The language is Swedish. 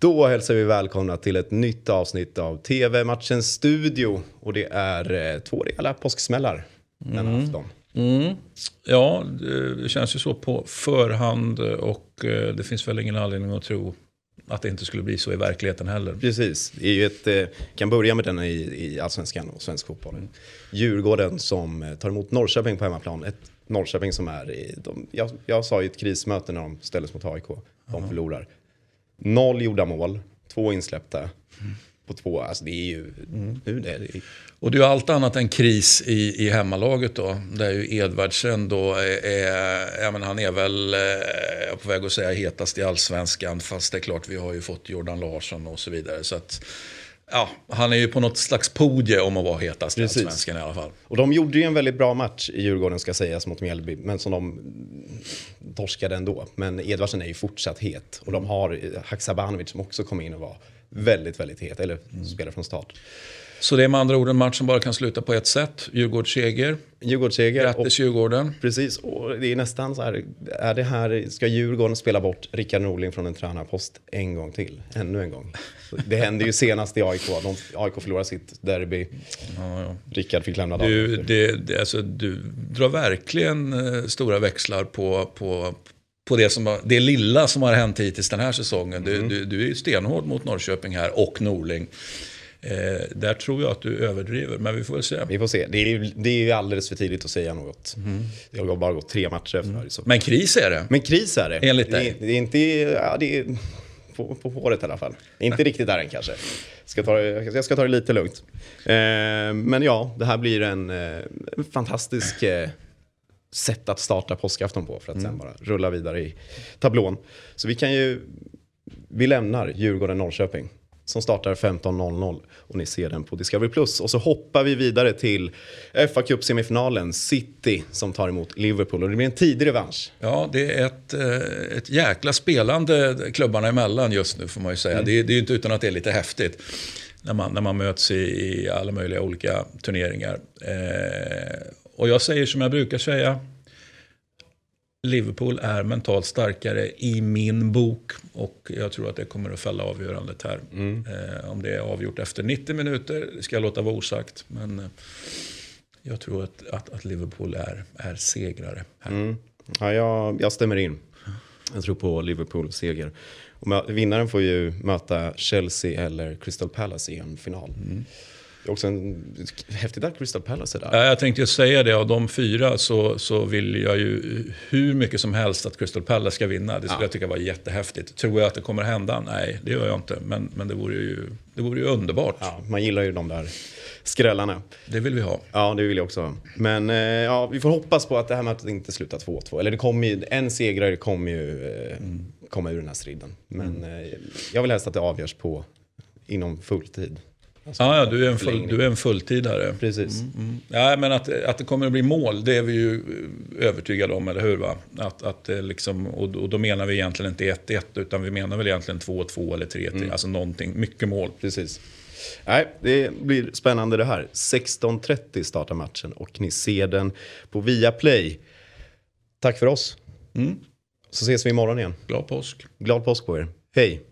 Då hälsar vi välkomna till ett nytt avsnitt av TV-matchens studio. Och det är eh, två rejäla påsksmällar denna Mm. afton. Ja, det känns ju så på förhand och eh, det finns väl ingen anledning att tro att det inte skulle bli så i verkligheten heller. Precis, det eh, kan börja med denna i, i allsvenskan och svensk fotboll. Djurgården som eh, tar emot Norrköping på hemmaplan. Ett Norrköping som är i, de, jag, jag sa i ett krismöte när de ställdes mot AIK, de förlorar. Noll gjorda mål, två insläppta på två, alltså det är ju, nu det är det, Och det är ju allt annat än kris i, i hemmalaget då. Där ju Edvardsen då är, är ja, men han är väl, jag är på väg att säga hetast i allsvenskan. Fast det är klart, vi har ju fått Jordan Larsson och så vidare. Så att, ja, han är ju på något slags podie om att vara hetast Precis. i allsvenskan i alla fall. Och de gjorde ju en väldigt bra match i Djurgården ska sägas mot Mjällby, men som de torskade ändå. Men Edvardsen är ju fortsatt het. Och de har Haksabanovic som också kom in och var väldigt, väldigt het, eller spelar från start. Så det är med andra ord en match som bara kan sluta på ett sätt. Djurgårdsseger. Djurgårdsseger. Och, Grattis Djurgården. precis, och det är nästan så här, är det här, ska Djurgården spela bort Rickard Norling från en tränarpost en gång till? Ännu en gång. Det hände ju senast i AIK, de, AIK förlorade sitt derby. Ja, ja. Rickard fick lämna Du, det, det, alltså, du drar verkligen eh, stora växlar på, på, på det, som har, det lilla som har hänt hittills den här säsongen. Du, du, du är ju stenhård mot Norrköping här och Norling. Eh, där tror jag att du överdriver, men vi får väl se. Vi får se. Det är, ju, det är ju alldeles för tidigt att säga något. Det har bara gått tre matcher efter. Så. Men kris är det. Men kris är det. Enligt det, dig? är, det är inte, ja det är på, på håret i alla fall. Inte riktigt där än kanske. Ska ta, det- jag ska ta det lite lugnt. Eh, men ja, det här blir en, eh, en fantastisk eh, sätt att starta påskafton på för att sen bara rulla vidare i tablån. Så vi kan ju, vi lämnar Djurgården-Norrköping som startar 15.00 och ni ser den på Discovery+. Plus. Och så hoppar vi vidare till fa Cup-semifinalen, City som tar emot Liverpool och det blir en tidig revansch. Ja, det är ett, eh, ett jäkla spelande klubbarna emellan just nu får man ju säga. Det, är- det är ju inte utan att det är lite häftigt. När man, när man möts i, i alla möjliga olika turneringar. Eh, och jag säger som jag brukar säga. Liverpool är mentalt starkare i min bok. Och jag tror att det kommer att fälla avgörandet här. Eh, om det är avgjort efter 90 minuter ska jag låta vara osagt. Men eh, jag tror att, att, att Liverpool är, är segrare här. Ja, jag, jag stämmer in. Jag tror på Liverpool-seger. Och mö- vinnaren får ju möta Chelsea eller Crystal Palace i en final. Det är också en, häftigt att Crystal Palace är där. Ja, jag tänkte ju säga det, av de fyra så, så vill jag ju hur mycket som helst att Crystal Palace ska vinna. Det skulle jag tycka var jättehäftigt. Tror jag att det kommer hända? Nej, det gör jag inte. Men, men det, vore ju, det vore ju underbart. Ja, man gillar ju de där skrällarna. Det vill vi ha. Ja, det vill jag också. Men eh, ja, vi får hoppas på att det här mötet inte slutar 2-2. Eller det kommer ju, en segrare kommer ju eh, komma ur den här striden. Men eh, jag vill helst att det avgörs på inom fulltid. Alltså, Ja, ja du, är en full, du är en fulltidare. Precis. Mm. Ja, men att, att det kommer att bli mål, det är vi ju eh, övertygade om, eller hur? Va? Att, att det liksom, och, och då menar vi egentligen inte 1-1, utan vi menar väl egentligen 2-2 eller 3-3. Alltså någonting, mycket mål. Precis. Nej, det blir spännande det här. 16.30 startar matchen och ni ser den på Viaplay. Tack för oss. Så ses vi imorgon igen. Glad påsk. Glad påsk på er. Hej!